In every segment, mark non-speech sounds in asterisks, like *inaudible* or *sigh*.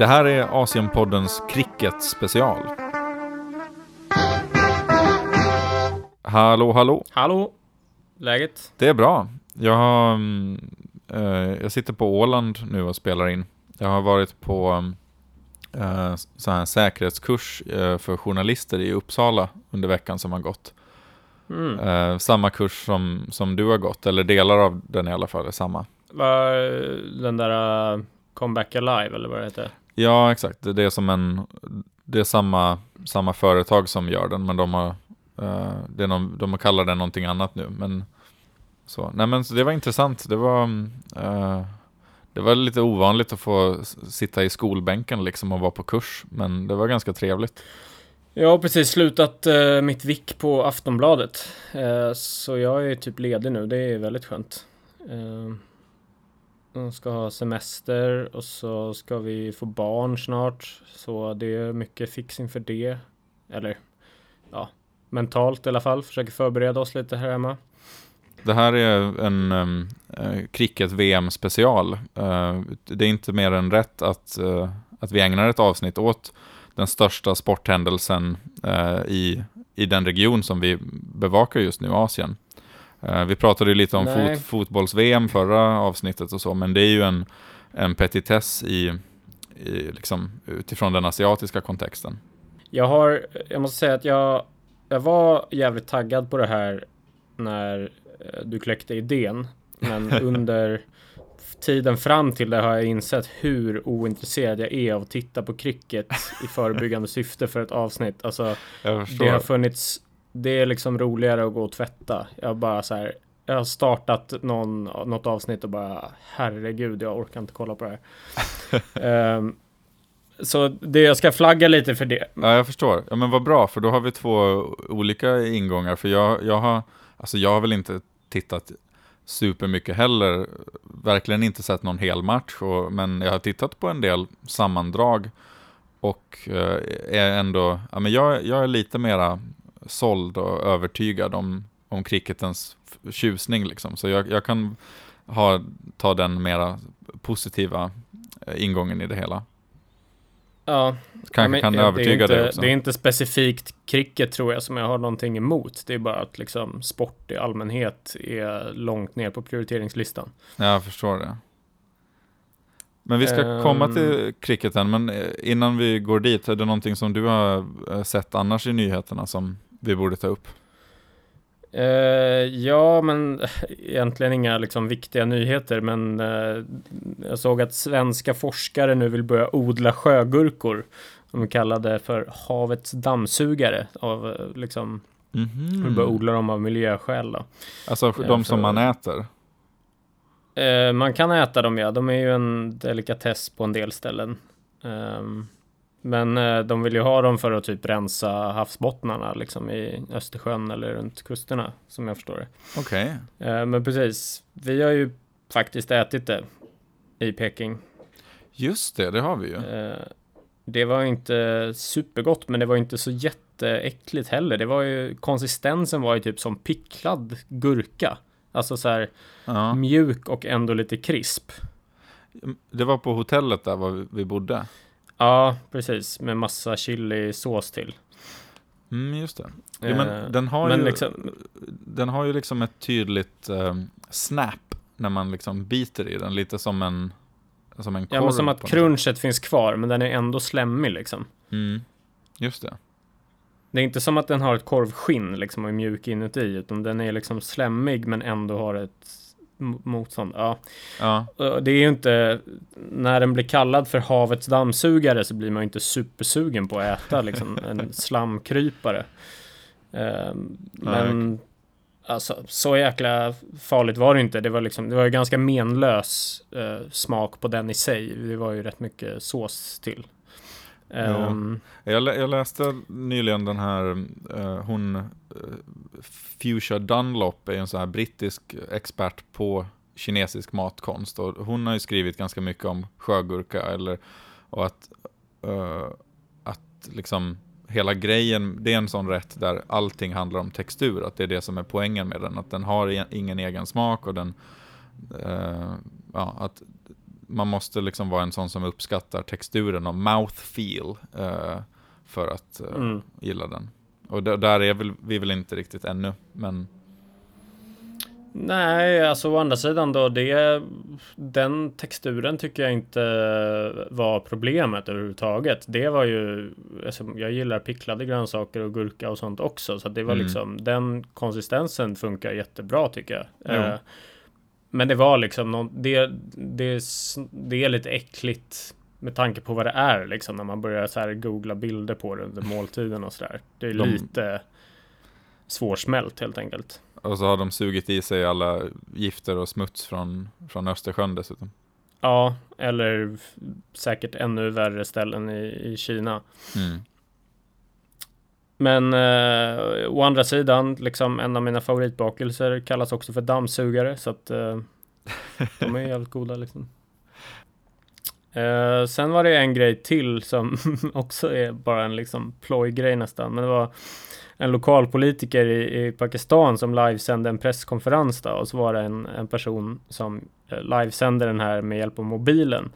Det här är Asienpoddens cricket special. Hallå, hallå. Hallå, läget? Det är bra. Jag, har, eh, jag sitter på Åland nu och spelar in. Jag har varit på eh, så här säkerhetskurs eh, för journalister i Uppsala under veckan som har gått. Mm. Samma kurs som, som du har gått, eller delar av den i alla fall är samma. Var den där uh, Comeback Alive eller vad det heter? Ja, exakt. Det är som en, det är samma, samma företag som gör den, men de har, uh, det är någon, de kallar den någonting annat nu. Men så, nej men så det var intressant. Det var, uh, det var lite ovanligt att få sitta i skolbänken liksom och vara på kurs, men det var ganska trevligt. Jag har precis slutat uh, mitt vick på Aftonbladet, uh, så jag är typ ledig nu. Det är väldigt skönt. Uh, de ska ha semester och så ska vi få barn snart. Så det är mycket fixing för det. Eller ja, mentalt i alla fall. Försöker förbereda oss lite här hemma. Det här är en um, eh, cricket-VM special. Uh, eh, det är inte mer än rätt att, uh, att vi ägnar ett avsnitt åt den största sporthändelsen uh, i, i den region som vi bevakar just nu, Asien. Uh, vi pratade lite om fot, fotbolls-VM förra avsnittet och så, men det är ju en, en petitess i, i, liksom, utifrån den asiatiska kontexten. Jag har, jag måste säga att jag, jag var jävligt taggad på det här när eh, du kläckte idén, men *laughs* under tiden fram till det har jag insett hur ointresserad jag är av att titta på cricket i förebyggande syfte för ett avsnitt. Alltså, det har funnits det är liksom roligare att gå och tvätta. Jag bara så här. Jag har startat någon, något avsnitt och bara herregud, jag orkar inte kolla på det här. um, *laughs* så det, jag ska flagga lite för det. Ja, jag förstår. Ja, men vad bra, för då har vi två olika ingångar. För jag, jag, har, alltså jag har väl inte tittat supermycket heller. Verkligen inte sett någon hel match, och, men jag har tittat på en del sammandrag. Och eh, är ändå, ja, men jag, jag är lite mera såld och övertygad om, om cricketens tjusning. Liksom. Så jag, jag kan ha, ta den mera positiva eh, ingången i det hela. Ja, kanske ja, kan övertyga det, dig också. Det är inte specifikt cricket tror jag som jag har någonting emot. Det är bara att liksom sport i allmänhet är långt ner på prioriteringslistan. Ja, jag förstår det. Men vi ska um, komma till cricketen, men eh, innan vi går dit, är det någonting som du har eh, sett annars i nyheterna som vi borde ta upp? Uh, ja, men egentligen inga liksom viktiga nyheter, men uh, jag såg att svenska forskare nu vill börja odla sjögurkor. De kallar det för havets dammsugare av liksom mm -hmm. börja odla dem av miljöskäl. Då. Alltså de som man äter? Uh, man kan äta dem ja, de är ju en delikatess på en del ställen. Um, men eh, de vill ju ha dem för att typ rensa havsbottnarna liksom i Östersjön eller runt kusterna som jag förstår det. Okej. Okay. Eh, men precis, vi har ju faktiskt ätit det i Peking. Just det, det har vi ju. Eh, det var inte supergott, men det var inte så jätteäckligt heller. Det var ju, konsistensen var ju typ som picklad gurka. Alltså så här ja. mjuk och ändå lite krisp. Det var på hotellet där vi bodde. Ja, precis. Med massa chilisås till. Mm, just det. Jo, men eh, den, har men ju, liksom, den har ju liksom ett tydligt eh, snap när man liksom biter i den. Lite som en, som en korv. Ja, men som att crunchet finns kvar, men den är ändå slemmig liksom. Mm, just det. Det är inte som att den har ett korvskinn liksom och är mjuk inuti, utan den är liksom slemmig men ändå har ett motstånd. Ja. ja. Det är ju inte, när den blir kallad för havets dammsugare så blir man ju inte supersugen på att äta liksom en *laughs* slamkrypare. Uh, men alltså så jäkla farligt var det inte. Det var liksom, det var ju ganska menlös uh, smak på den i sig. Det var ju rätt mycket sås till. Um, jag, lä jag, läste nyligen den här, uh, hon, uh, Fuchsia Dunlop är en sån här brittisk expert på kinesisk matkonst och hon har ju skrivit ganska mycket om sjögurka eller, och att, uh, att liksom hela grejen, det är en sån rätt där allting handlar om textur, att det är det som är poängen med den, att den har ingen egen smak och den, ja, att man måste liksom vara en sån som uppskattar texturen och mouthfeel eh, för att eh, Mm. gilla den. Och där är väl, vi väl inte riktigt ännu, men Nej, alltså å andra sidan då, det, den texturen tycker jag inte var problemet överhuvudtaget. Det var ju, alltså, jag gillar picklade grönsaker och gurka och sånt också, så det var Mm. liksom, den konsistensen funkar jättebra tycker jag. Jo. Eh, men det var liksom, någon, det, det, det är lite äckligt med tanke på vad det är liksom, när man börjar så här googla bilder på det under måltiden och sådär. Det är De- lite svårsmält helt enkelt. och så har de sugit i sig alla gifter och smuts från, från Östersjön dessutom. Ja, eller säkert ännu värre ställen i, i Kina. Mm. Men eh, å andra sidan, liksom en av mina favoritbakelser kallas också för dammsugare. Så att eh, de är jävligt goda liksom. Eh, sen var det en grej till som *laughs* också är bara en liksom plojgrej nästan. Men det var en lokalpolitiker i, i Pakistan som livesände en presskonferens då, och så var det en, en person som eh, livesände den här med hjälp av mobilen.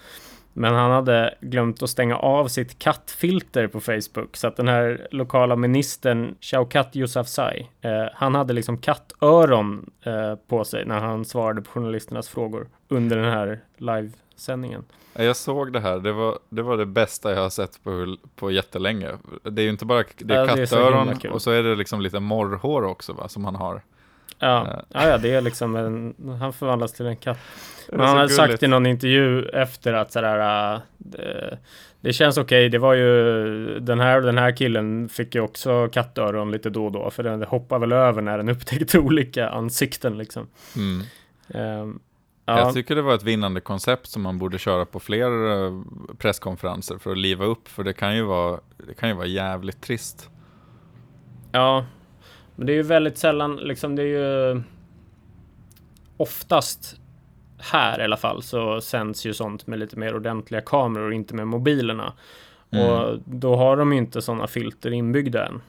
Men han hade glömt att stänga av sitt kattfilter på Facebook så att den här lokala ministern Shaukat Yousafzai, eh, han hade liksom kattöron eh, på sig när han svarade på journalisternas frågor under den här livesändningen. Ja, Jag såg det här, det var, det var det bästa jag har sett på, på jättelänge. Det är ju inte bara det är Ja, det är kattöron och så är det liksom lite morrhår också va, som han har. Ja, ja, ja, det är liksom en, han förvandlas till en katt. Men han hade sagt i någon intervju efter att sådär, äh, det, det känns okej, det var ju den här den här killen fick ju också kattöron lite då och då, för den hoppar väl över när den upptäckte *laughs* olika ansikten liksom. Mm. Ehm, ja, Jag tycker det var ett vinnande koncept som man borde köra på fler eh, presskonferenser för att liva upp, för det kan ju vara, det kan ju vara jävligt trist. ja, men det är ju väldigt sällan, liksom det är ju oftast här i alla fall så sänds ju sånt med lite mer ordentliga kameror och inte med mobilerna. Mm. Och då har de ju inte sådana filter inbyggda än.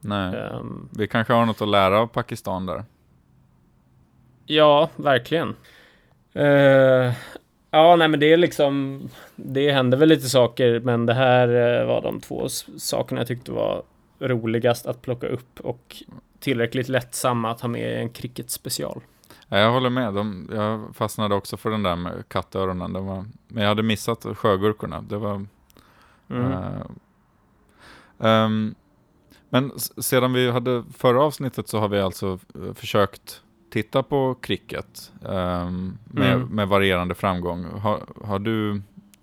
Nej, Ehm, vi kanske har något att lära av Pakistan där. ja, verkligen. Eh, ja, nej men det är liksom, det händer väl lite saker, men det här eh, var de två sakerna jag tyckte var roligast att plocka upp och tillräckligt lättsamma att ha med i en cricket special. Ja, jag håller med, De, jag fastnade också för den där med kattöronen. Det var, men jag hade missat sjögurkorna. Det var... Mm. eh, ehm, men sedan vi hade förra avsnittet så har vi alltså eh, försökt titta på cricket ehm, med, Mm. med varierande framgång. Har, har du,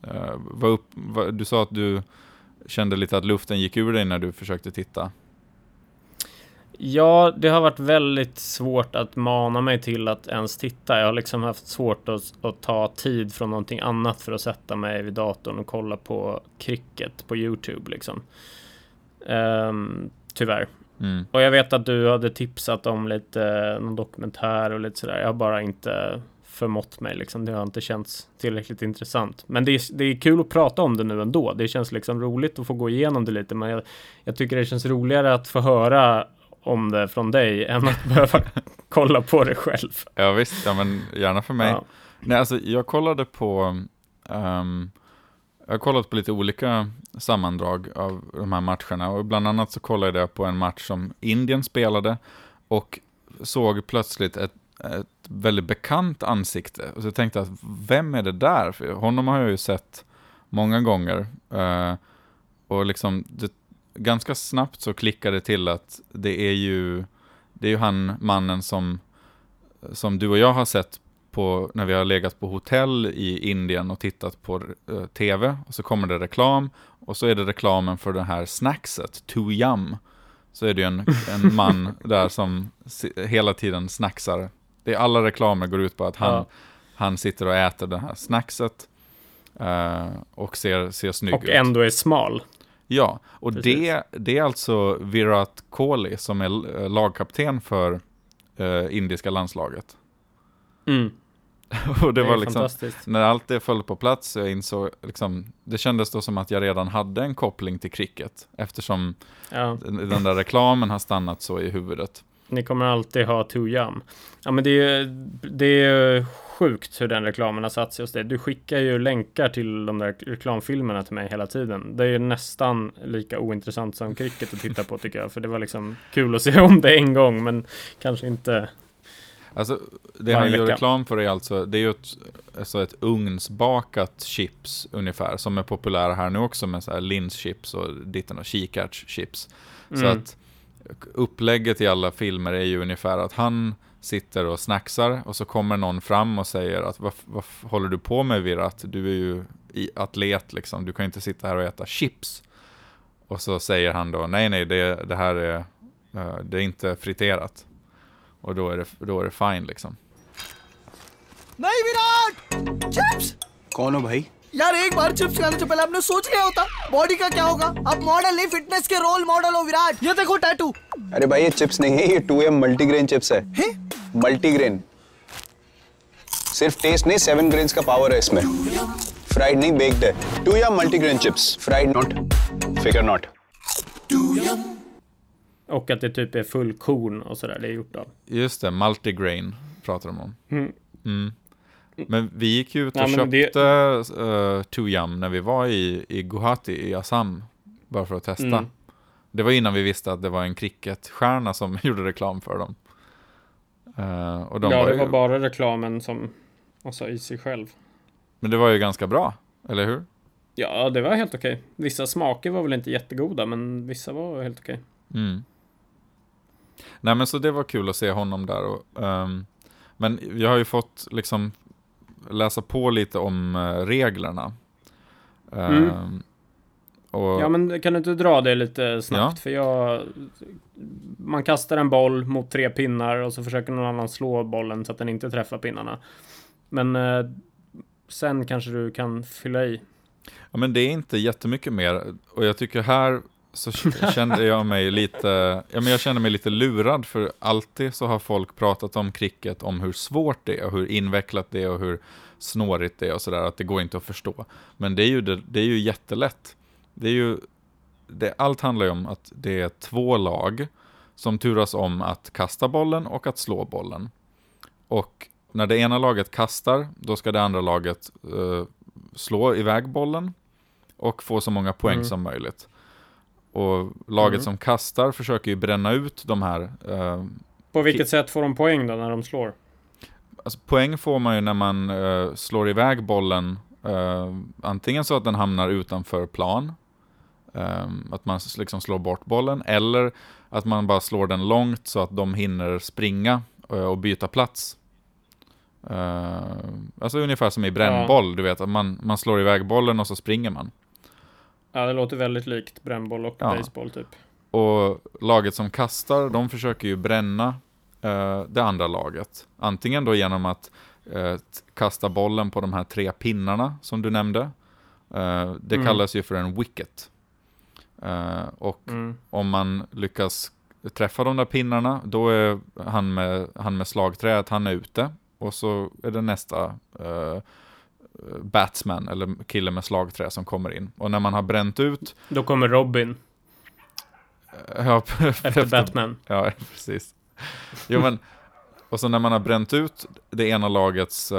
uh, var upp, var, du sa att du kände lite att luften gick ur dig när du försökte titta. Ja, det har varit väldigt svårt att mana mig till att ens titta. Jag har liksom haft svårt att, att ta tid från någonting annat för att sätta mig vid datorn och kolla på cricket på Youtube liksom. Ehm, tyvärr. Mm. Och jag vet att du hade tipsat om lite någon dokumentär och lite sådär. Jag har bara inte förmått mig liksom. Det har inte känts tillräckligt intressant. Men det är, det är kul att prata om det nu ändå. Det känns liksom roligt att få gå igenom det lite. Men jag, jag tycker det känns roligare att få höra om det från dig än att behöva *laughs* kolla på det själv. Ja visst, ja men gärna för mig. Ja. Nej, alltså jag kollade på, ehm, jag har kollat på lite olika sammandrag av de här matcherna och bland annat så kollade jag på en match som Indien spelade och såg plötsligt ett, ett väldigt bekant ansikte. Och så tänkte jag, vem är det där? För honom har jag ju sett många gånger. eh, och liksom, det, ganska snabbt så klickade det till att det är ju, det är ju han mannen som, som du och jag har sett på, när vi har legat på hotell i Indien och tittat på eh, tv. Och så kommer det reklam och så är det reklamen för det här snackset, Too Yum. Så är det ju en, en *laughs* man där som hela tiden snacksar. Det är alla reklamer går ut på att han, Ja. han sitter och äter det här snackset. eh, och ser, ser snygg Och ut. ändå är smal. Ja, och Precis. det, det är alltså Virat Kohli som är eh, lagkapten för eh, indiska landslaget. Mm. *laughs* och det, Det, var liksom, när allt det föll på plats jag insåg, liksom, det kändes då som att jag redan hade en koppling till cricket, eftersom Ja. den, där reklamen har stannat så i huvudet. Ni kommer alltid ha Yum. Ja men det är ju det är sjukt hur den reklamen har satt sig hos dig. Du skickar ju länkar till de där reklamfilmerna till mig hela tiden. Det är ju nästan lika ointressant som cricket att titta på tycker jag. För det var liksom kul att se *laughs* om det en gång, men kanske inte Alltså, det han gör reklam för är alltså, det är ju ett, alltså ett ugnsbakat chips ungefär, som är populära här nu också med så här linschips och ditten och kikärtschips. Mm. Så att upplägget i alla filmer är ju ungefär att han sitter och snacksar och så kommer någon fram och säger att vad, vad håller du på med Virat? Du är ju atlet liksom, du kan inte sitta här och äta chips. Och så säger han då, nej nej, det, det här är, uh, det är inte friterat. Och då är det, då är det fine liksom. Nej Virat! Chips! कौन हो भाई यार एक बार चिप्स खाने से पहले आपने सोच लिया होता बॉडी का क्या होगा आप मॉडल नहीं फिटनेस के रोल मॉडल हो विराट ये देखो टैटू अरे भाई ये चिप्स नहीं है ये टू एम मल्टीग्रेन चिप्स है, है? मल्टीग्रेन सिर्फ टेस्ट नहीं सेवन ग्रेन्स का पावर है इसमें फ्राइड नहीं बेक्ड है टू या multigrain chips fried not figure not Och att det typ är fullkorn och sådär det är gjort av. Just det, multigrain pratar de om. Mm. Mm. Men vi gick ju ut och ja, köpte det... uh, Tuyam när vi var i, i Guwahati i Assam. Bara för att testa. Mm. Det var innan vi visste att det var en cricketstjärna som *laughs* gjorde reklam för dem. Uh, och de ja, var det ju... var bara reklamen som, alltså i sig själv. Men det var ju ganska bra, eller hur? Ja, det var helt okej. Vissa smaker var väl inte jättegoda, men vissa var helt okej. Mm. Nej, men så det var kul att se honom där. Och, um, men jag har ju fått liksom läsa på lite om uh, reglerna. Mm. Um, och... Ja, men kan du inte dra det lite snabbt? Ja. För jag... Man kastar en boll mot tre pinnar och så försöker någon annan slå bollen så att den inte träffar pinnarna. Men eh, sen kanske du kan fylla i. Ja, men det är inte jättemycket mer. Och jag tycker här så *laughs* kände jag mig lite, ja men jag kände mig lite lurad för alltid så har folk pratat om cricket, om hur svårt det är och hur invecklat det är och hur snårigt det är och sådär, att det går inte att förstå. Men det är ju, det, det är ju jättelätt. Det är ju, det, allt handlar ju om att det är två lag som turas om att kasta bollen och att slå bollen. Och när det ena laget kastar, då ska det andra laget uh, slå iväg bollen och få så många poäng mm. som möjligt. Och laget mm. som kastar försöker ju bränna ut de här. Uh, På vilket sätt får de poäng då när de slår? Alltså, poäng får man ju när man uh, slår iväg bollen. Antingen så att den hamnar utanför plan. Att man liksom slår bort bollen. Eller att man bara slår den långt så att de hinner springa och byta plats. alltså ungefär som i brännboll, ja. du vet att man, man slår iväg bollen och så springer man. Ja, det låter väldigt likt brännboll och ja. baseball typ. Och laget som kastar, de försöker ju bränna uh, det andra laget. Antingen då genom att uh, kasta bollen på de här tre pinnarna som du nämnde. Det mm. kallas ju för en wicket. Och mm. om man lyckas träffa de där pinnarna, då är han med, han med slagträet, han är ute. Och så är det nästa batsman eller kille med slagträ som kommer in. Och när man har bränt ut... Då kommer Robin. Ja, *laughs* efter Batman. Ja, *laughs* precis. Jo, men... Och så när man har bränt ut det ena lagets uh,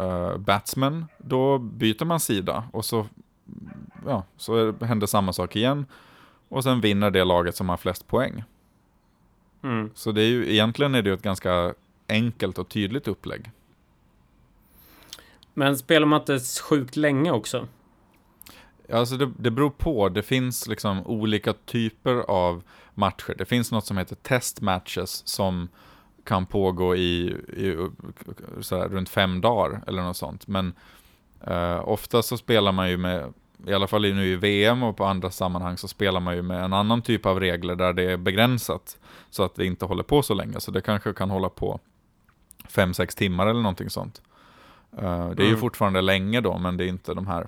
uh, batsman, då byter man sida. Och så, ja, så händer samma sak igen. Och sen vinner det laget som har flest poäng. Mm. Så det är ju, egentligen är det ett ganska enkelt och tydligt upplägg. Men spelar man inte sjukt länge också? Alltså det, det beror på. Det finns liksom olika typer av matcher. Det finns något som heter test matches som kan pågå i, i sådär, runt fem dagar eller något sånt. Men eh, ofta så spelar man ju med, i alla fall nu i VM och på andra sammanhang så spelar man ju med en annan typ av regler där det är begränsat. Så att det inte håller på så länge. Så det kanske kan hålla på fem, sex timmar eller någonting sånt. Uh, det är mm. ju fortfarande länge då, men det är inte de här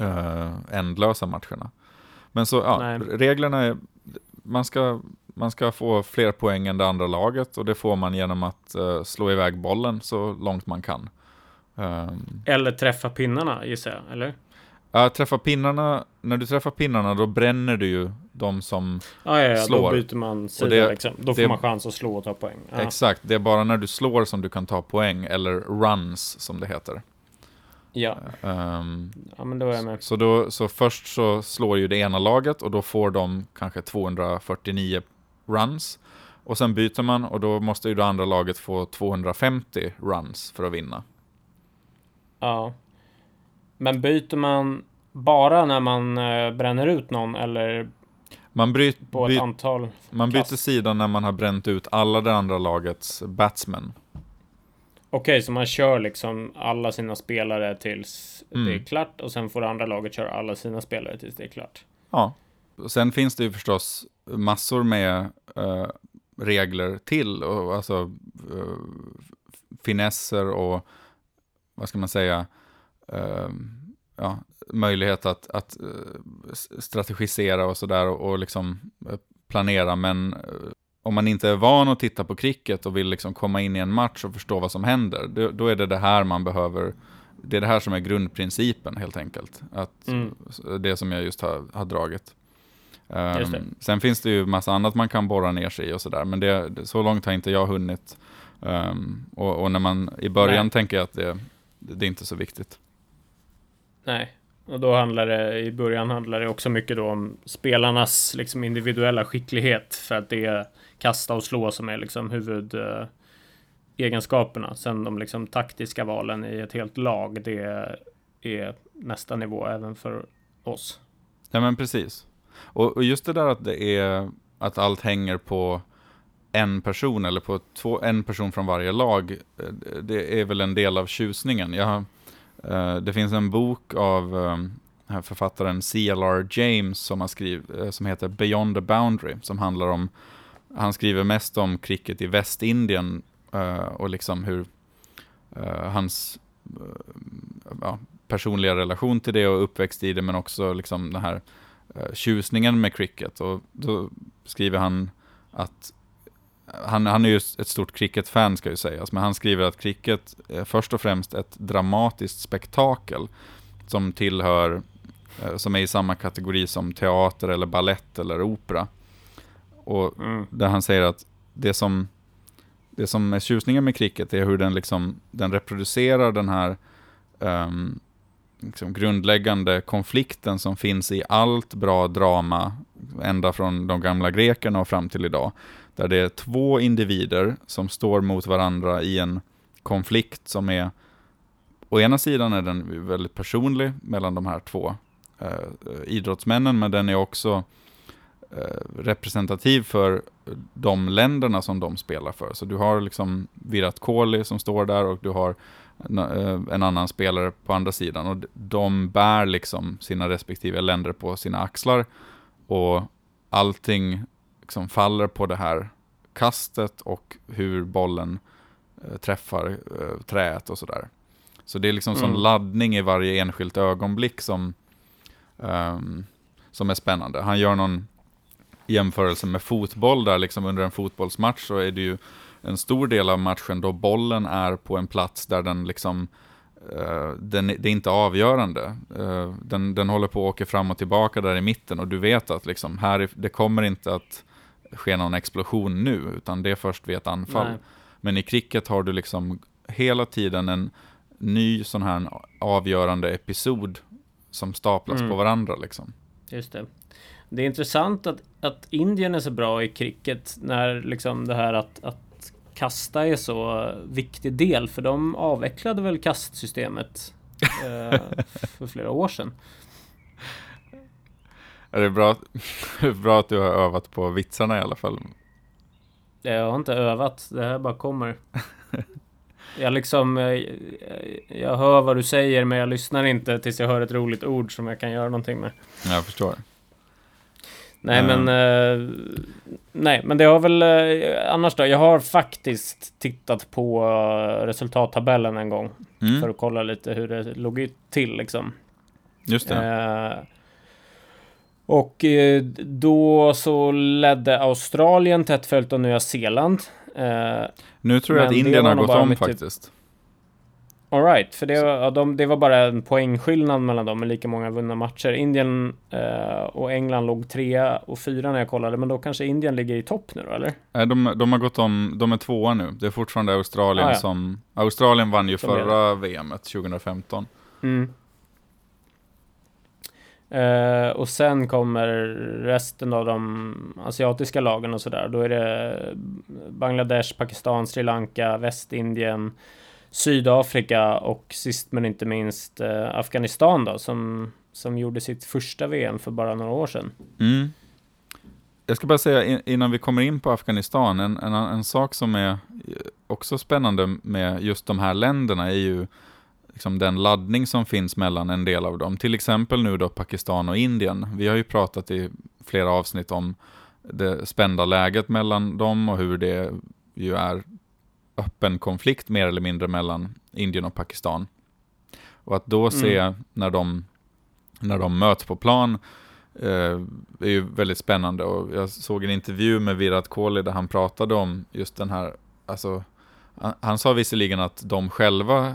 uh, ändlösa matcherna. Men så, ja, reglerna är, man ska, man ska få fler poäng än det andra laget och det får man genom att uh, slå iväg bollen så långt man kan. Um, eller träffa pinnarna gissar jag, eller? Ja, träffa pinnarna, när du träffar pinnarna då bränner du ju de som Ah, ja, ja, slår. då byter man sida det- liksom. Då får det- man chans att slå och ta poäng. Ja. Exakt, det är bara när du slår som du kan ta poäng, eller runs som det heter. Ja. Ehm, ja, men då är jag med. så, då, så först så slår ju det ena laget och då får de kanske 249 runs. Och sen byter man och då måste ju det andra laget få 250 runs för att vinna. Ja. Men byter man bara när man eh, bränner ut någon eller Man, bryt, på ett antal? man byter kast? sida när man har bränt ut alla det andra lagets batsmen. Okej, så man kör liksom alla sina spelare tills Mm. det är klart och sen får det andra laget köra alla sina spelare tills det är klart. Ja. Sen finns det ju förstås massor med eh, regler till, och, alltså eh, finesser och vad ska man säga, ja, möjlighet att, att eh, strategisera och sådär och, och liksom eh, planera, men eh, om man inte är van att titta på cricket och vill liksom komma in i en match och förstå vad som händer, då, då är det det här man behöver, det är det här som är grundprincipen helt enkelt. Att, Mm. Det som jag just har, har dragit. Ehm, det. sen finns det ju massa annat man kan borra ner sig i och sådär, men det, så långt har inte jag hunnit. Ehm, och, och när man, i början Nej. tänker jag att det, det är inte så viktigt. Nej, och då handlar det i början handlar det också mycket då om spelarnas liksom individuella skicklighet för att det är kasta och slå som är liksom huvud eh, egenskaperna. Sen de liksom taktiska valen i ett helt lag, det är nästa nivå även för oss. Ja men precis. Och, och just det där att det är att allt hänger på en person eller på två, en person från varje lag, eh, det är väl en del av tjusningen. Jag, har, Eh, det finns en bok av ehm, författaren C.L.R. James som, har skriv, eh, som heter Beyond the Boundary, som handlar om, han skriver mest om cricket i Västindien eh, och liksom hur hans ja, personliga relation till det och uppväxt i det, men också liksom den här tjusningen med cricket. Och då skriver han att han, han är ju ett stort cricket-fan ska ju sägas, men han skriver att cricket är först och främst ett dramatiskt spektakel som tillhör, eh, som är i samma kategori som teater eller ballett eller opera. Och Mm. där han säger att det som, det som är tjusningen med cricket är hur den, liksom, den reproducerar den här ehm, liksom grundläggande konflikten som finns i allt bra drama, ända från de gamla grekerna och fram till idag. Där det är två individer som står mot varandra i en konflikt som är, å ena sidan är den väldigt personlig mellan de här två eh, idrottsmännen, men den är också eh, representativ för de länderna som de spelar för. Så du har liksom Virat Kohli som står där och du har en, eh, annan spelare på andra sidan. Och de bär liksom sina respektive länder på sina axlar. Och allting liksom faller på det här kastet och hur bollen eh, träffar eh, träet och sådär. Så det är liksom sån Mm. laddning i varje enskilt ögonblick som, ehm, som är spännande. Han gör någon jämförelse med fotboll där liksom under en fotbollsmatch så är det ju en stor del av matchen då bollen är på en plats där den liksom den, det är inte avgörande. Eh, den, den håller på att åka fram och tillbaka där i mitten och du vet att liksom här, är- det kommer inte att ske någon explosion nu, utan det är först vid ett anfall. Nej. Men i cricket har du liksom hela tiden en ny sån här avgörande episod som staplas Mm. på varandra liksom. Just det. Det är intressant att, att Indien är så bra i cricket när liksom det här att, att kasta är så viktig del. För de avvecklade väl kastsystemet eh, *laughs* för flera år sedan. Är det bra, *laughs* bra att du har övat på vitsarna i alla fall? Jag har inte övat, det här bara kommer. *laughs* Jag liksom, eh, jag hör vad du säger men jag lyssnar inte tills jag hör ett roligt ord som jag kan göra någonting med. Jag förstår. Nej Mm. men eh, Nej men det har väl eh, Annars då? Jag har faktiskt tittat på eh, resultattabellen en gång Mm, För att kolla lite hur det låg till liksom just det. eh, Och eh, då så ledde Australien tätt följt av Nya Zeeland nu tror jag att Indien har gått om typ- faktiskt. Alright, för det var, ja, de, det var bara en poängskillnad mellan dem med lika många vunna matcher. Indien eh, och England låg trea och fyra när jag kollade, men då kanske Indien ligger i topp nu då, eller? Nej, de, de har gått om, de är tvåa nu. Det är fortfarande Australien Ah, ja. som... Australien vann ju Som förra VMet 2015. Mm. Eh, och sen kommer resten av de asiatiska lagen och sådär. Då är det Bangladesh, Pakistan, Sri Lanka, Västindien, Sydafrika och sist men inte minst eh, Afghanistan då som, som gjorde sitt första VM för bara några år sedan. Mm. Jag ska bara säga in- innan vi kommer in på Afghanistan, en, en, en sak som är eh, också spännande med just de här länderna är ju liksom den laddning som finns mellan en del av dem. Till exempel nu då Pakistan och Indien. Vi har ju pratat i flera avsnitt om det spända läget mellan dem och hur det ju är öppen konflikt mer eller mindre mellan Indien och Pakistan. Och att då se när, de, när de möts på plan eh, är ju väldigt spännande. Och jag såg en intervju med Virat Kohli där han pratade om just den här, alltså, han, han sa visserligen att de själva eh,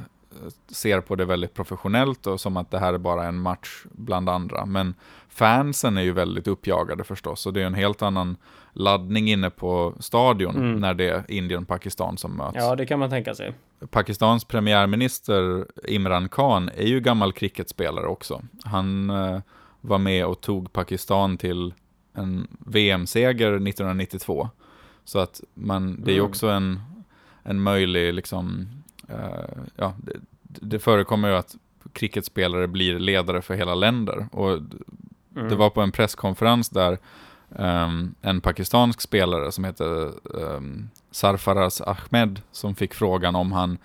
ser på det väldigt professionellt och som att det här är bara en match bland andra. Men fansen är ju väldigt uppjagade förstås och det är en helt annan laddning inne på stadion Mm. när det är Indien och Pakistan som möts. Ja, det kan man tänka sig. Pakistans premiärminister Imran Khan är ju gammal cricketspelare också. Han eh, var med och tog Pakistan till en VM-seger 1992. Så att man, det är ju Mm. också en, en möjlig, liksom, eh, ja, det, det förekommer ju att cricketspelare blir ledare för hela länder. Och Mm. det var på en presskonferens där ehm, en pakistansk spelare som heter um, Sarfaraz Ahmed som fick frågan om han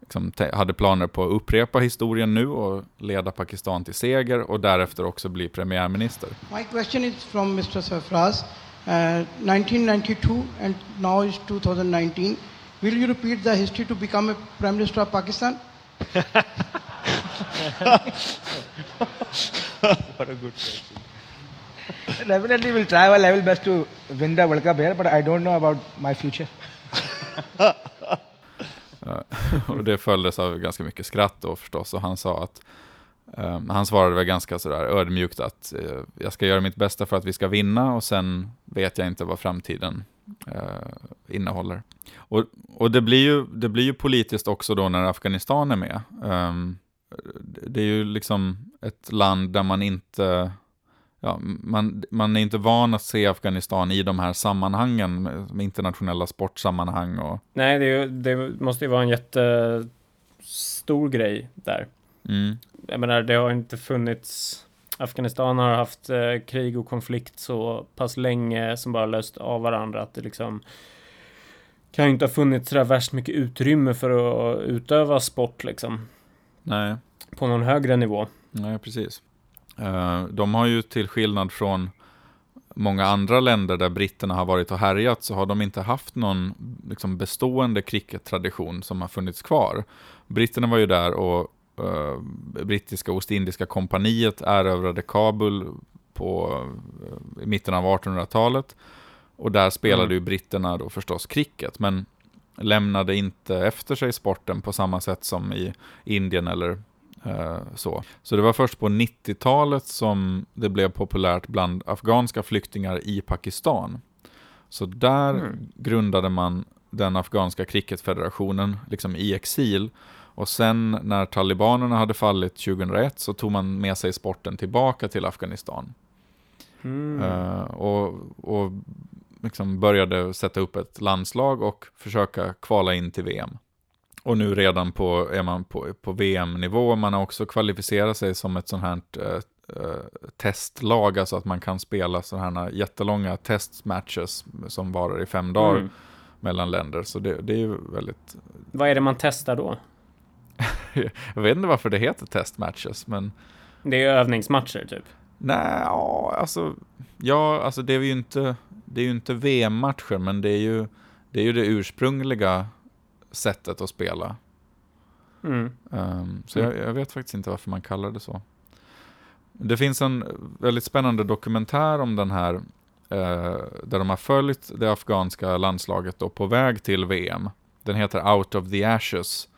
liksom, te- hade planer på att upprepa historien nu och leda Pakistan till seger och därefter också bli premiärminister. My question is from Mr. Sarfraz. Uh, 1992 and now is 2019. Will you repeat the history to become a Prime Minister of Pakistan? *laughs* Definitely will try our level best to win the World Cup here, but I don't know about my future. *laughs* och det följdes av ganska mycket skratt då förstås och han sa att um, han svarade väl ganska sådär ödmjukt att uh, jag ska göra mitt bästa för att vi ska vinna och sen vet jag inte vad framtiden uh, innehåller. Och, och det, blir ju, det blir ju politiskt också då när Afghanistan är med. Um, det är ju liksom ett land där man inte Ja, man, man är inte van att se Afghanistan i de här sammanhangen, med, internationella sportsammanhang och Nej, det, ju, det måste ju vara en jättestor grej där. mm, Jag menar, det har inte funnits... Afghanistan har haft eh, krig och konflikt så pass länge som bara löst av varandra att det liksom kan ju inte ha funnits sådär värst mycket utrymme för att utöva sport liksom nej. på någon högre nivå. Nej, precis. Eh, De har ju till skillnad från många andra länder där britterna har varit och härjat så har de inte haft någon liksom, bestående cricket-tradition som har funnits kvar. Britterna var ju där och eh, brittiska Ostindiska kompaniet erövrade Kabul på i mitten av 1800-talet. Och där spelade Mm. ju britterna då förstås cricket, men lämnade inte efter sig sporten på samma sätt som i Indien eller så. Så det var först på 90-talet som det blev populärt bland afghanska flyktingar i Pakistan. Så där Mm. grundade man den afghanska cricketfederationen liksom i exil. Och sen när talibanerna hade fallit 2001 så tog man med sig sporten tillbaka till Afghanistan. Mm. Eh, och och liksom började sätta upp ett landslag och försöka kvala in till VM. Och nu redan på, är man på, på VM-nivå. Man har också kvalificerat sig som ett sånt här eh, eh, testlag, alltså att man kan spela sådana här jättelånga testmatches som varar i fem dagar Mm. mellan länder. Så det, det är ju väldigt, Vad är det man testar då? *laughs* jag vet inte varför det heter testmatches, men Det är övningsmatcher typ. Nej, ja, alltså, ja, alltså det är ju inte, det är ju inte VM-matcher, men det är ju det, är ju det ursprungliga sättet att spela. Mm. Ehm, så jag, jag vet faktiskt inte varför man kallar det så. Det finns en väldigt spännande dokumentär om den här, eh, där de har följt det afghanska landslaget då på väg till VM. Den heter Out of the Ashes.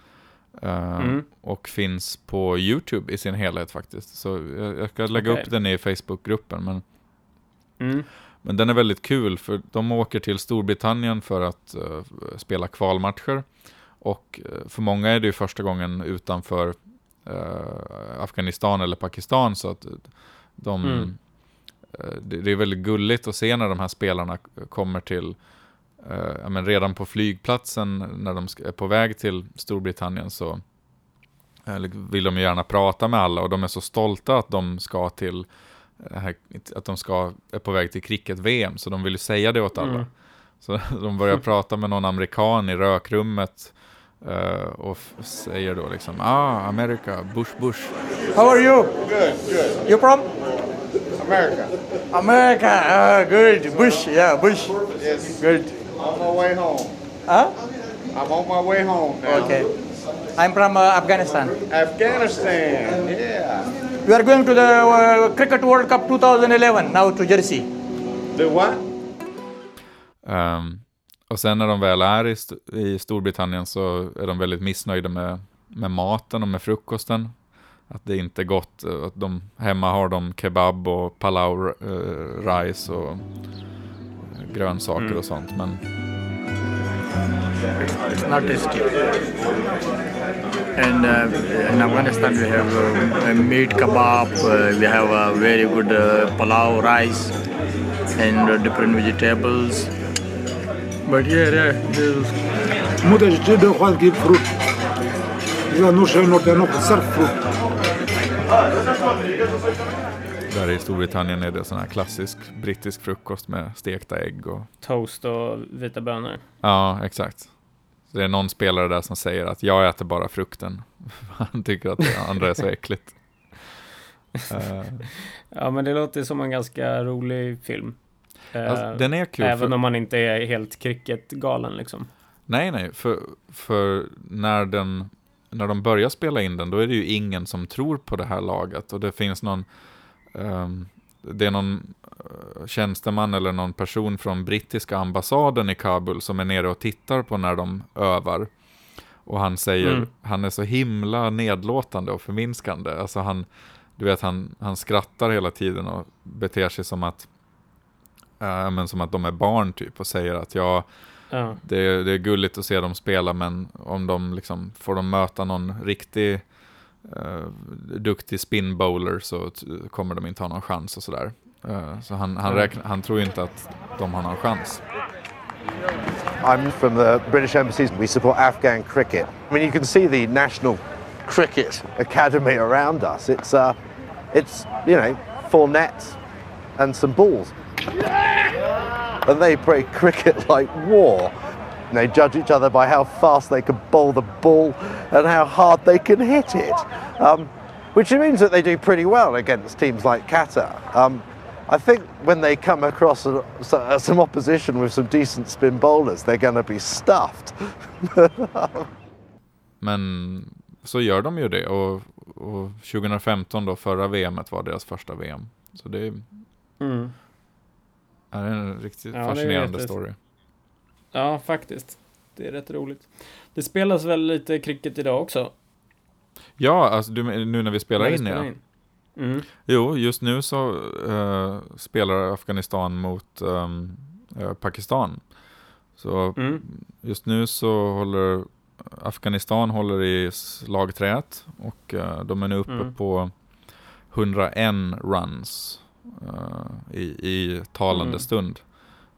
Eh, Mm. Och finns på YouTube i sin helhet faktiskt. Så jag, jag ska lägga Okej. upp den i Facebookgruppen. Men, Mm. Men den är väldigt kul för de åker till Storbritannien för att eh, spela kvalmatcher. Och eh, för många är det ju första gången utanför eh, Afghanistan eller Pakistan. Så att de, Mm. det, det är väldigt gulligt att se när de här spelarna kommer till ja, men redan på flygplatsen när de är på väg till Storbritannien så vill de gärna prata med alla och de är så stolta att de ska till här, att de ska, är på väg till cricket-VM, så de vill ju säga det åt alla. Mm. Så *laughs* de börjar *laughs* prata med någon amerikan i rökrummet eh, och säger då liksom ah, Amerika, Bush, Bush. How are you? Good, good. You from? America. America. Ah, good. Bush. Yeah, Bush. Yes. Good. On my way home. Huh? I'm on my way home now. Okay. I'm from uh, Afghanistan. Afghanistan. Yeah. We are going to the uh, Cricket World Cup 2011 now to Jersey. Do what? Ehm, och sen när de väl är i, St- i Storbritannien så är de väldigt missnöjda med, med maten och med frukosten. Att det inte är gott. eh, Att de, hemma har de kebab och palau eh, rice och eh, grönsaker och sånt. Men It's not tasty. And uh, in Afghanistan, we have uh, meat kebab, uh, we have uh, very good uh, palau rice, and uh, different vegetables. But yeah, yeah, there's متجدد وخالد كيف فروت إذا نوش نوتي صرف فروت där i Storbritannien är det sån här klassisk brittisk frukost med stekta ägg och Toast och vita bönor. Ja, exakt. Det är någon spelare där som säger att jag äter bara frukten. *laughs* Han tycker att det andra är så äckligt. *laughs* Eh, Ja, men det låter som en ganska rolig film. Eh, alltså, den är kul. Även för, om man inte är helt cricketgalen liksom. Nej, nej, för, för när, den, när de börjar spela in den, då är det ju ingen som tror på det här laget. Och det finns någon, ehm, det är någon eh, tjänsteman eller någon person från brittiska ambassaden i Kabul som är nere och tittar på när de övar. Och han säger, Mm. han är så himla nedlåtande och förminskande. Alltså han, du vet, han, han skrattar hela tiden och beter sig som att, eh, men som att de är barn typ och säger att jag Ja. det är, det är gulligt att se dem spela, men om de liksom får de möta någon riktig duktig spin bowler så t- kommer de inte ha någon chans och sådär. Eh, så han, han, räknar, han tror inte att de har någon chans. I'm from the British Embassy. We support Afghan cricket. I mean, you can see the National Cricket Academy around us. It's, uh, it's you know, four nets and some balls. And they play cricket *laughs* like war. And they judge each other by how fast they can bowl the ball and how hard they can hit it. Um, which means that they do pretty well against teams like Qatar. Um, I think when they come across a, so- some opposition with some decent spin bowlers, they're going to be stuffed. *laughs* Men så gör de ju det och, och 2015 då, förra VMet var deras första VM. Så det är Mm. är en riktigt Ja, det är fascinerande jättes- story. Ja, faktiskt. Det är rätt roligt. Det spelas väl lite cricket idag också? Ja, alltså du, nu när vi spelar När vi in, ja. Mm. Jo, just nu så eh, spelar Afghanistan mot ehm, eh, Pakistan. Så Mm. just nu så håller Afghanistan håller i slagträet och eh, de är nu uppe Mm. på 101 runs i, i talande Mm. stund.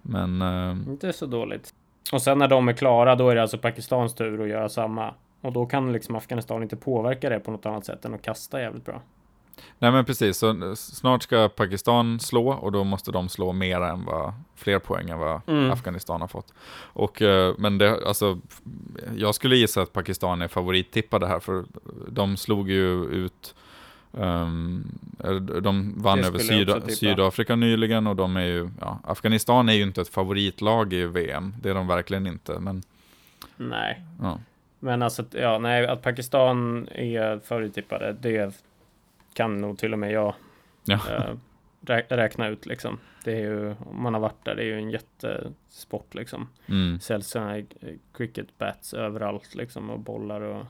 Men Inte så dåligt. Och sen när de är klara, då är det alltså Pakistans tur att göra samma. Och då kan liksom Afghanistan inte påverka det på något annat sätt än att kasta jävligt bra. Nej men precis, så eh, snart ska Pakistan slå och då måste de slå mer än vad, fler poäng än vad Mm. Afghanistan har fått. Och, eh, men det, alltså, jag skulle gissa att Pakistan är favorittippade här, för de slog ju ut ehm, eh, de vann över skulle jag också Syd tippa. Sydafrika nyligen och de är ju, ja, Afghanistan är ju inte ett favoritlag i VM, det är de verkligen inte, men Nej. ja. Men alltså, ja, nej, att Pakistan är favorittippade, det kan nog till och med jag Ja. eh, rä- räkna ut liksom. Det är ju, om man har varit där, det är ju en jättesport liksom. Mm. Säljs sådana här cricket bats överallt liksom och bollar och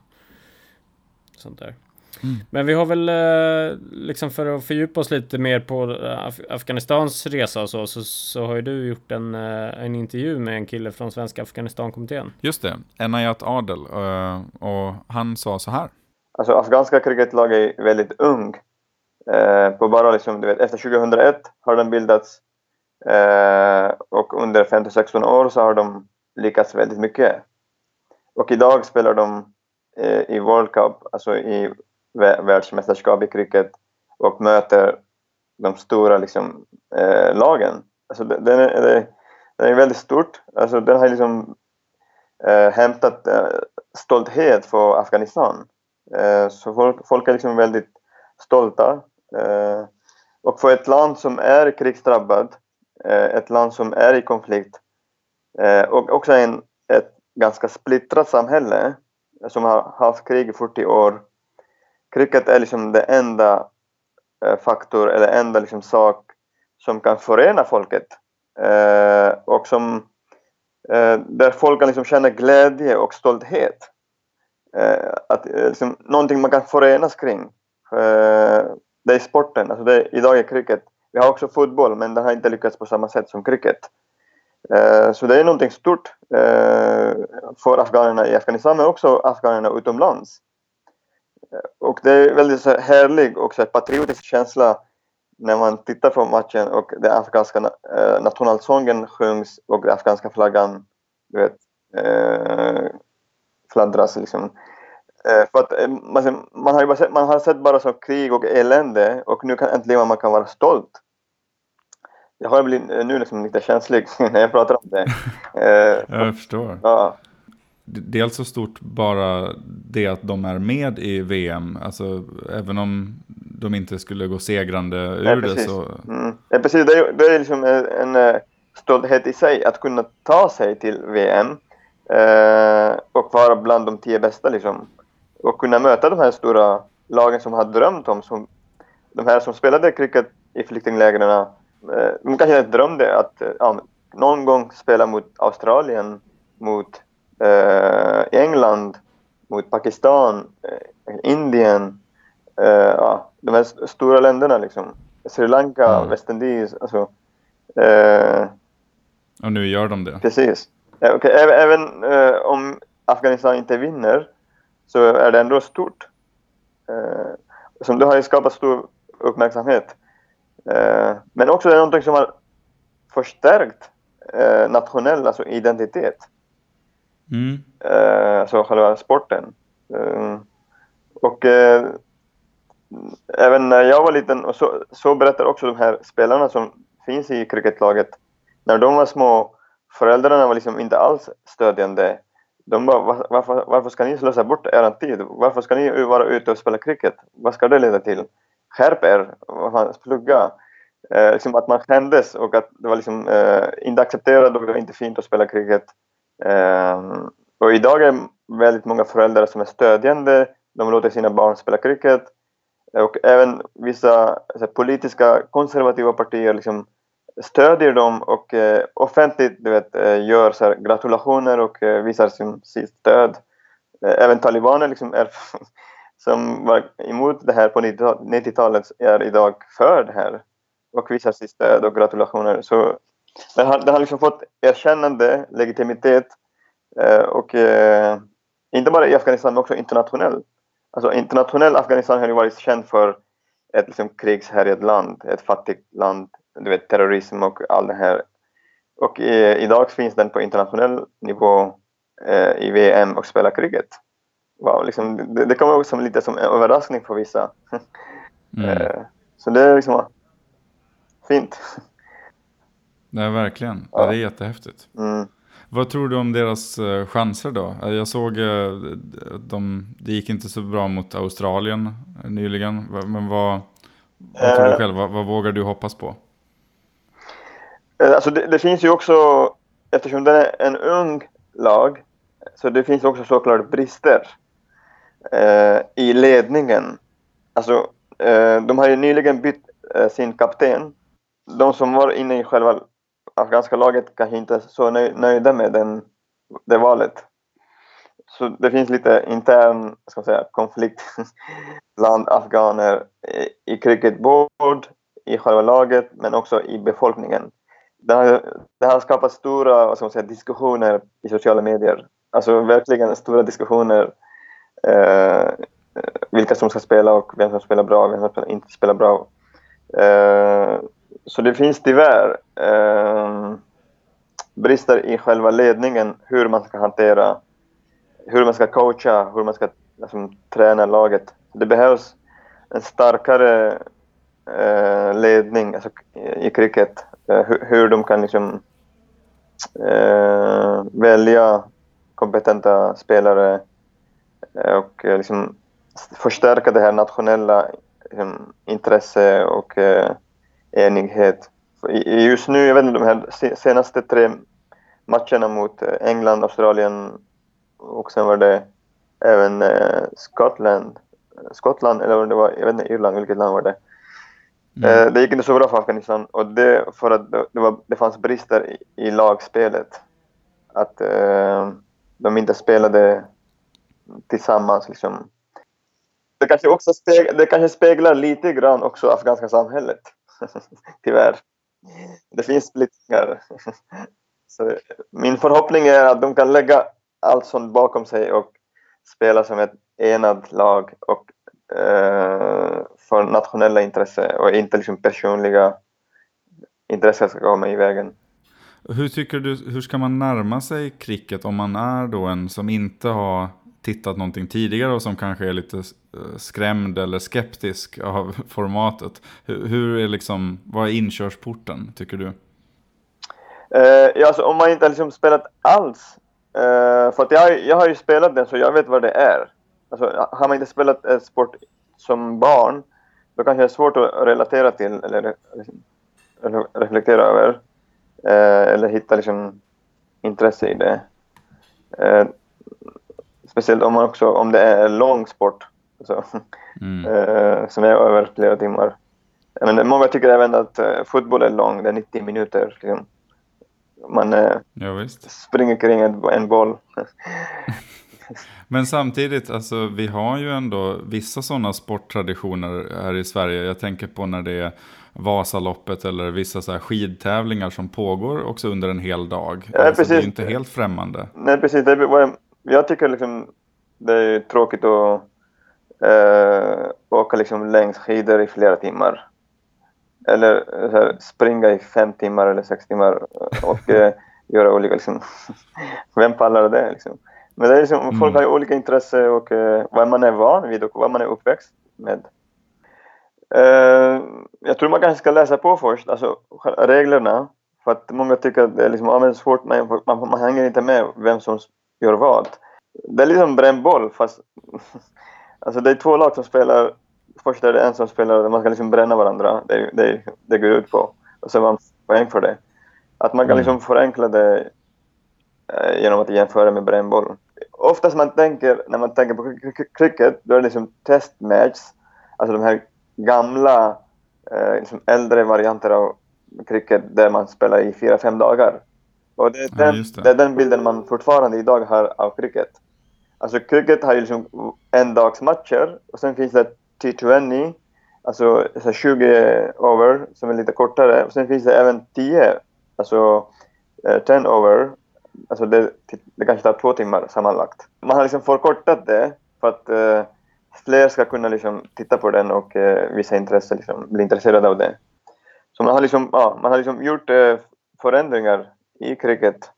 Sånt där. Mm. Men vi har väl eh, liksom för att fördjupa oss lite mer på eh, Af Afghanistans resa och så, så, så har ju du gjort en, eh, en intervju med en kille från Svenska Afghanistankommittén. Just det, Enayat Adel. Och han sa så här. Alltså afghanska cricketlag är väldigt ung. På bara liksom, du vet, efter 2001 har den bildats. Och under 15-16 år så har de lyckats väldigt mycket. Och idag spelar de i World Cup, alltså i världsmästerskap i cricket och möter de stora liksom, eh, lagen. Alltså det, den, är, den är väldigt stort. Alltså den har liksom eh, hämtat eh, stolthet för Afghanistan. Eh, så folk, folk är liksom väldigt stolta. Eh, och för ett land som är krigsdrabbat, eh, ett land som är i konflikt eh, och också en, ett ganska splittrat samhälle som har haft krig i 40 år. Cricket är liksom den enda eh, faktor eller enda liksom sak som kan förena folket eh, och som eh, där folk kan liksom känna glädje och stolthet. Eh, att, eh, liksom, någonting man kan förenas kring. Eh, det är sporten, alltså det, idag är cricket. Vi har också fotboll men den har inte lyckats på samma sätt som cricket. Eh, så det är någonting stort eh, för afghanerna i Afghanistan men också afghanerna utomlands. Och det är väldigt så härlig och så här patriotisk känsla när man tittar på matchen och den afghanska eh, nationalsången sjungs och den afghanska flaggan du vet, eh, fladdras liksom. Eh, för att eh, man, man, har sett, man har sett bara så krig och elände och nu kan äntligen man kan vara stolt. Jag har blivit eh, nu liksom lite känslig *laughs* när jag pratar om det. Eh, *laughs* Jag förstår. ja. Dels så stort bara det att de är med i VM, alltså även om de inte skulle gå segrande ur Ja, det så... Mm. Ja, precis. Det är, det är liksom en, en eh, stolthet i sig att kunna ta sig till VM eh, och vara bland de tio bästa liksom. Och kunna möta de här stora lagen som har drömt om, som, de här som spelade cricket i flyktinglägren. Eh, de kanske drömde att eh, ja, någon gång spela mot Australien, mot eh, England, mot Pakistan, eh, Indien, eh, ja, de här st- stora länderna liksom. Sri Lanka, Mm. Västindien, alltså. Eh, Och nu gör de det. precis. Eh, okej, även eh, om Afghanistan inte vinner så är det ändå stort. Eh, som det har skapat stor uppmärksamhet. Eh, men också det är någonting som har förstärkt eh, nationell alltså identitet. Mm. Eh, alltså själva sporten. Eh, och eh, även när jag var liten, och så, så berättar också de här spelarna som finns i cricketlaget, när de var små, föräldrarna var liksom inte alls stödjande. De bara, varför, varför ska ni slösa bort er tid? Varför ska ni vara ute och spela cricket? Vad ska det leda till? Skärp er! Plugga! Eh, liksom att man skämdes och att det var liksom, eh, inte accepterat och det var inte fint att spela cricket. Eh, och idag är väldigt många föräldrar som är stödjande. De låter sina barn spela cricket. Och även vissa så här, politiska konservativa partier liksom stödjer dem och eh, offentligt du vet, eh, gör så här, gratulationer och eh, visar sin, sitt stöd. Eh, även talibaner liksom är, *laughs* som var emot det här på 90 90-talet är idag för det här och visar sitt stöd och gratulationer. Så det har, det har liksom fått erkännande, legitimitet eh, och eh, inte bara i Afghanistan men också internationellt. Alltså internationell Afghanistan har ju varit känd för ett liksom krigshärjat land, ett fattigt land, du vet terrorism och allt det här. Och eh, idag finns den på internationell nivå eh, i VM och spelar cricket. Wow, liksom, det, det kommer också som lite som en överraskning för vissa. *laughs* Mm. Eh, så det är liksom fint. Nej, verkligen. Ja. Det är jättehäftigt. Mm. Vad tror du om deras eh, chanser då? Eh, Jag såg eh, de, det gick inte så bra mot Australien nyligen. Men vad, vad tror du själv? Vad, vad vågar du hoppas på? Alltså det, det finns ju också, eftersom det är en ung lag, så det finns också såklart brister eh, i ledningen. Alltså, eh, de har ju nyligen bytt eh, sin kapten. De som var inne i själva afghanska laget kanske inte är så nöjda med den, det valet. så det finns lite intern ska man säga, konflikt *laughs* bland afghaner i, i cricket, i själva laget men också i befolkningen. Det har, det har skapat stora ska man säga, diskussioner i sociala medier. Alltså verkligen stora diskussioner eh, vilka som ska spela och vem som spelar bra och vem som inte spelar bra. Eh, så det finns tyvärr eh, brister i själva ledningen, hur man ska hantera, hur man ska coacha, hur man ska liksom, träna laget. Det behövs en starkare eh, ledning alltså, i cricket, eh, hur, hur, de kan liksom, eh, välja kompetenta spelare eh, och eh, liksom, förstärka det här nationella liksom, intresse och eh, enighet. Just nu, jag vet inte, de här senaste tre matcherna mot eh, England, Australien och sen var det även eh, Skottland, Skottland eller det var, jag vet inte, Irland, vilket land var det? Mm. Eh, det gick inte så bra för Afghanistan och det för att det, var, det fanns brister i, i lagspelet. Att eh, de inte spelade tillsammans liksom. Det kanske också speglar, det kanske speglar lite grann också afghanska samhället. *laughs* Tyvärr. Det finns splittringar. *laughs* Så min förhoppning är att de kan lägga allt sånt bakom sig och spela som ett enat lag och eh, för nationella intressen och inte liksom personliga intressen ska komma i vägen. Hur tycker du, hur ska man närma sig cricket om man är då en som inte har tittat någonting tidigare och som kanske är lite eh, skrämd eller skeptisk av *laughs* formatet. Hur, hur är liksom, vad är inkörsporten tycker du? Uh, ja, alltså, om man inte har liksom spelat alls, uh, för att jag, jag har ju spelat den så jag vet vad det är. Alltså, har man inte spelat en sport som barn, då kanske det är svårt att relatera till eller, eller liksom, reflektera över. Uh, eller hitta liksom intresse i det. Speciellt om, man också, om det är lång sport, alltså, mm. *laughs* eh, som är över flera timmar. Men många tycker även att eh, fotboll är lång, det är 90 minuter. Liksom. Man eh, ja, springer kring en, en boll. *laughs* Men samtidigt, alltså, vi har ju ändå vissa sådana sporttraditioner här i Sverige. Jag tänker på när det är Vasaloppet eller vissa så skidtävlingar som pågår också under en hel dag. Ja, alltså, det är inte helt främmande. Nej, precis. Det var jag tycker liksom det är tråkigt att äh, åka liksom längs skidor i flera timmar. Eller här, springa i fem timmar eller sex timmar och äh, *laughs* göra olika liksom. *laughs* Vem pallar det liksom? Men det är liksom, mm. folk har ju olika intresse och äh, vad man är van vid och vad man är uppväxt med. jag tror man kanske ska läsa på först, alltså reglerna. För att många tycker att det är liksom, svårt, man, man, man hänger inte med vem som gör vad. Det är liksom brännboll fast *laughs* alltså det är två lag som spelar. Först är det en som spelar och man ska liksom bränna varandra. Det, det, det går ut på. Och så har man poäng för det. Att man kan mm. liksom förenkla det eh, genom att jämföra med brännboll. Oftast man tänker, när man tänker på cricket, då är det liksom testmatch. Alltså de här gamla, eh, liksom äldre varianter av cricket där man spelar i fyra, fem dagar. Och det är, den, ja, det. det är den bilden man fortfarande idag har av cricket. Alltså cricket har ju liksom endagsmatcher och sen finns det T20, alltså 20 over som är lite kortare. Och sen finns det även 10, alltså 10 eh, over. Alltså det, det kanske tar två timmar sammanlagt. Man har liksom förkortat det för att uh, fler ska kunna liksom titta på den och uh, visa intresse, liksom, bli intresserade av det. Så man har liksom, ja, man har liksom gjort uh, förändringar i cricket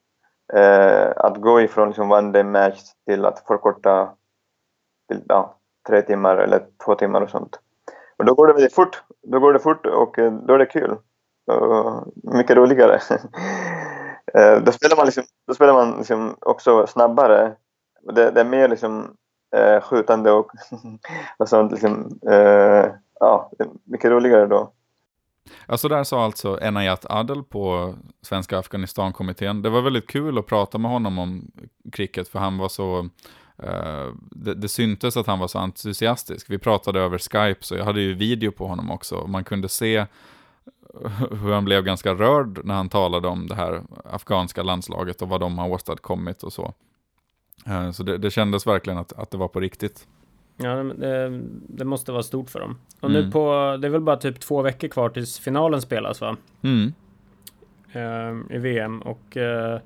eh, att gå ifrån liksom one day match till att förkorta till ja, tre timmar eller två timmar och sånt. Och då går det väldigt fort. Då går det fort och eh, då är det kul. Och mycket roligare. *laughs* eh, då spelar man, liksom, då spelar man liksom också snabbare. Det, det är mer liksom, eh, skjutande och, *laughs* och sånt. Liksom, eh, ja, mycket roligare då. Ja, så där sa alltså Enayat Adel på Svenska Afghanistan-kommittén. Det var väldigt kul att prata med honom om cricket, för han var så... Uh, det, det syntes att han var så entusiastisk. Vi pratade över Skype, så jag hade ju video på honom också. Man kunde se hur han blev ganska rörd när han talade om det här afghanska landslaget och vad de har åstadkommit och så. Uh, Så det, det kändes verkligen att, att det var på riktigt. Ja, det, det måste vara stort för dem. Och Mm. nu på, det är väl bara typ två veckor kvar tills finalen spelas va? Mm. Eh, I VM och eh,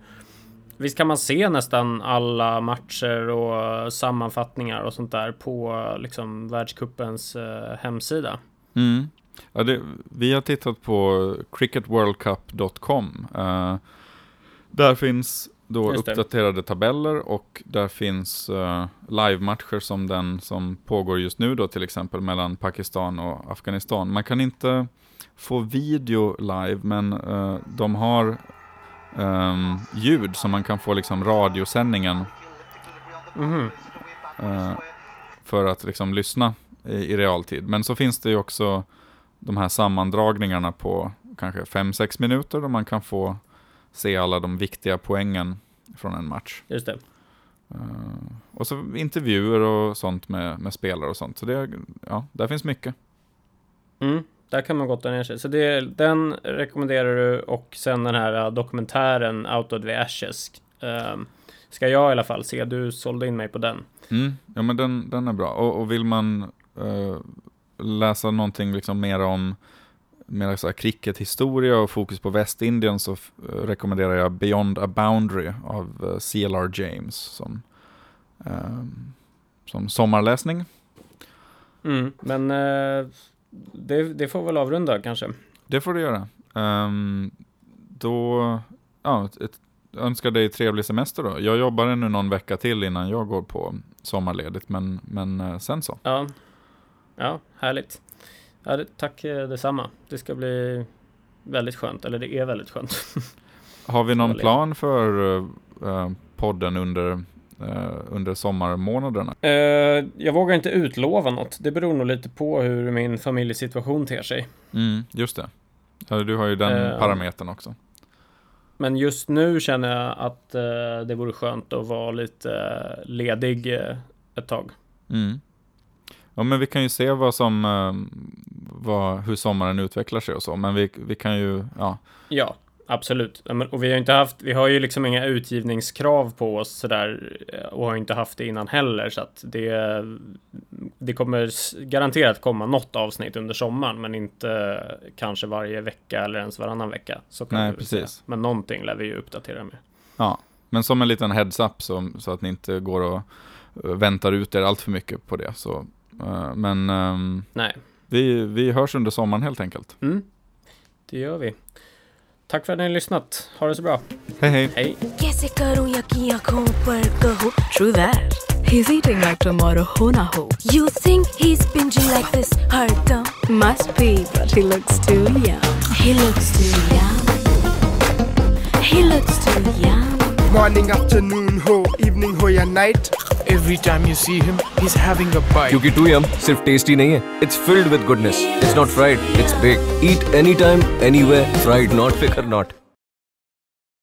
visst kan man se nästan alla matcher och sammanfattningar och sånt där på liksom världscupens eh, hemsida. Mm. Ja, det, vi har tittat på cricketworldcup.com. Eh, där finns då Just det. uppdaterade tabeller och där finns uh, livematcher som den som pågår just nu då till exempel mellan Pakistan och Afghanistan. Man kan inte få video live men eh, de har ehm, ljud så man kan få liksom radiosändningen Mhm. eh, för att liksom lyssna i, i realtid. Men så finns det ju också de här sammandragningarna på kanske 5-6 minuter där man kan få se alla de viktiga poängen från en match. Just det. Eh, och så intervjuer och sånt med, med spelare och sånt. Så det, ja, där finns mycket. Mm, där kan man gotta ner sig. Så det, den rekommenderar du och sen den här uh, dokumentären Out of the Ashes. ehm, ska jag i alla fall se. Du sålde in mig på den. Mm, ja men den, den är bra. Och, och vill man eh, läsa någonting liksom mer om mer så här crickethistoria och fokus på Västindien så eh, rekommenderar jag Beyond a Boundary av eh, CLR James som, eh, som sommarläsning. Mm, men eh, det, det får väl avrunda kanske. Det får du göra. Ehm, då, ja, ett, ett, önskar dig trevlig semester då. Jag jobbar ännu någon vecka till innan jag går på sommarledigt, men, men eh, sen så. Ja, ja härligt. Ja, det, tack eh, detsamma. Det ska bli väldigt skönt. Eller det är väldigt skönt. *laughs* Har vi någon plan för eh, eh, podden under, eh, under sommarmånaderna? Eh, jag vågar inte utlova något. Det beror nog lite på hur min familjesituation ter sig. Mm, just det. Du har ju den Eh, parametern också. Men just nu känner jag att det vore skönt att vara lite ledig ett tag. Mm. Ja, men vi kan ju se vad som, eh, vad, hur sommaren utvecklar sig och så, men vi, vi kan ju, ja, Ja, absolut. Och vi har inte haft, vi har ju liksom inga utgivningskrav på oss sådär eh, och har inte haft det innan heller så att det, det kommer garanterat komma något avsnitt under sommaren men inte kanske varje vecka eller ens varannan vecka. Så kan Nej, väl säga. precis. Men någonting lär vi ju uppdatera med. ja. Men som en liten heads-up så, så att ni inte går och eh, väntar ut er allt för mycket på det. Så, men ehm, Nej. vi, vi hörs under sommaren helt enkelt. Mm, det gör vi. Tack för att ni har lyssnat. Ha det så bra. Hej hej! Hej! कैसे करूं यकीन आंखों पर कहो True that He's eating like tomorrow हो ना हो You think he's binging like this हरदम Must be but he looks too young He looks too young He looks too young Morning, afternoon हो evening हो या night Every time you see him, he's having a bite. क्योंकि टू यम सिर्फ टेस्टी नहीं है it's filled with goodness it's not fried it's baked eat any time any way fried not फिकर नॉट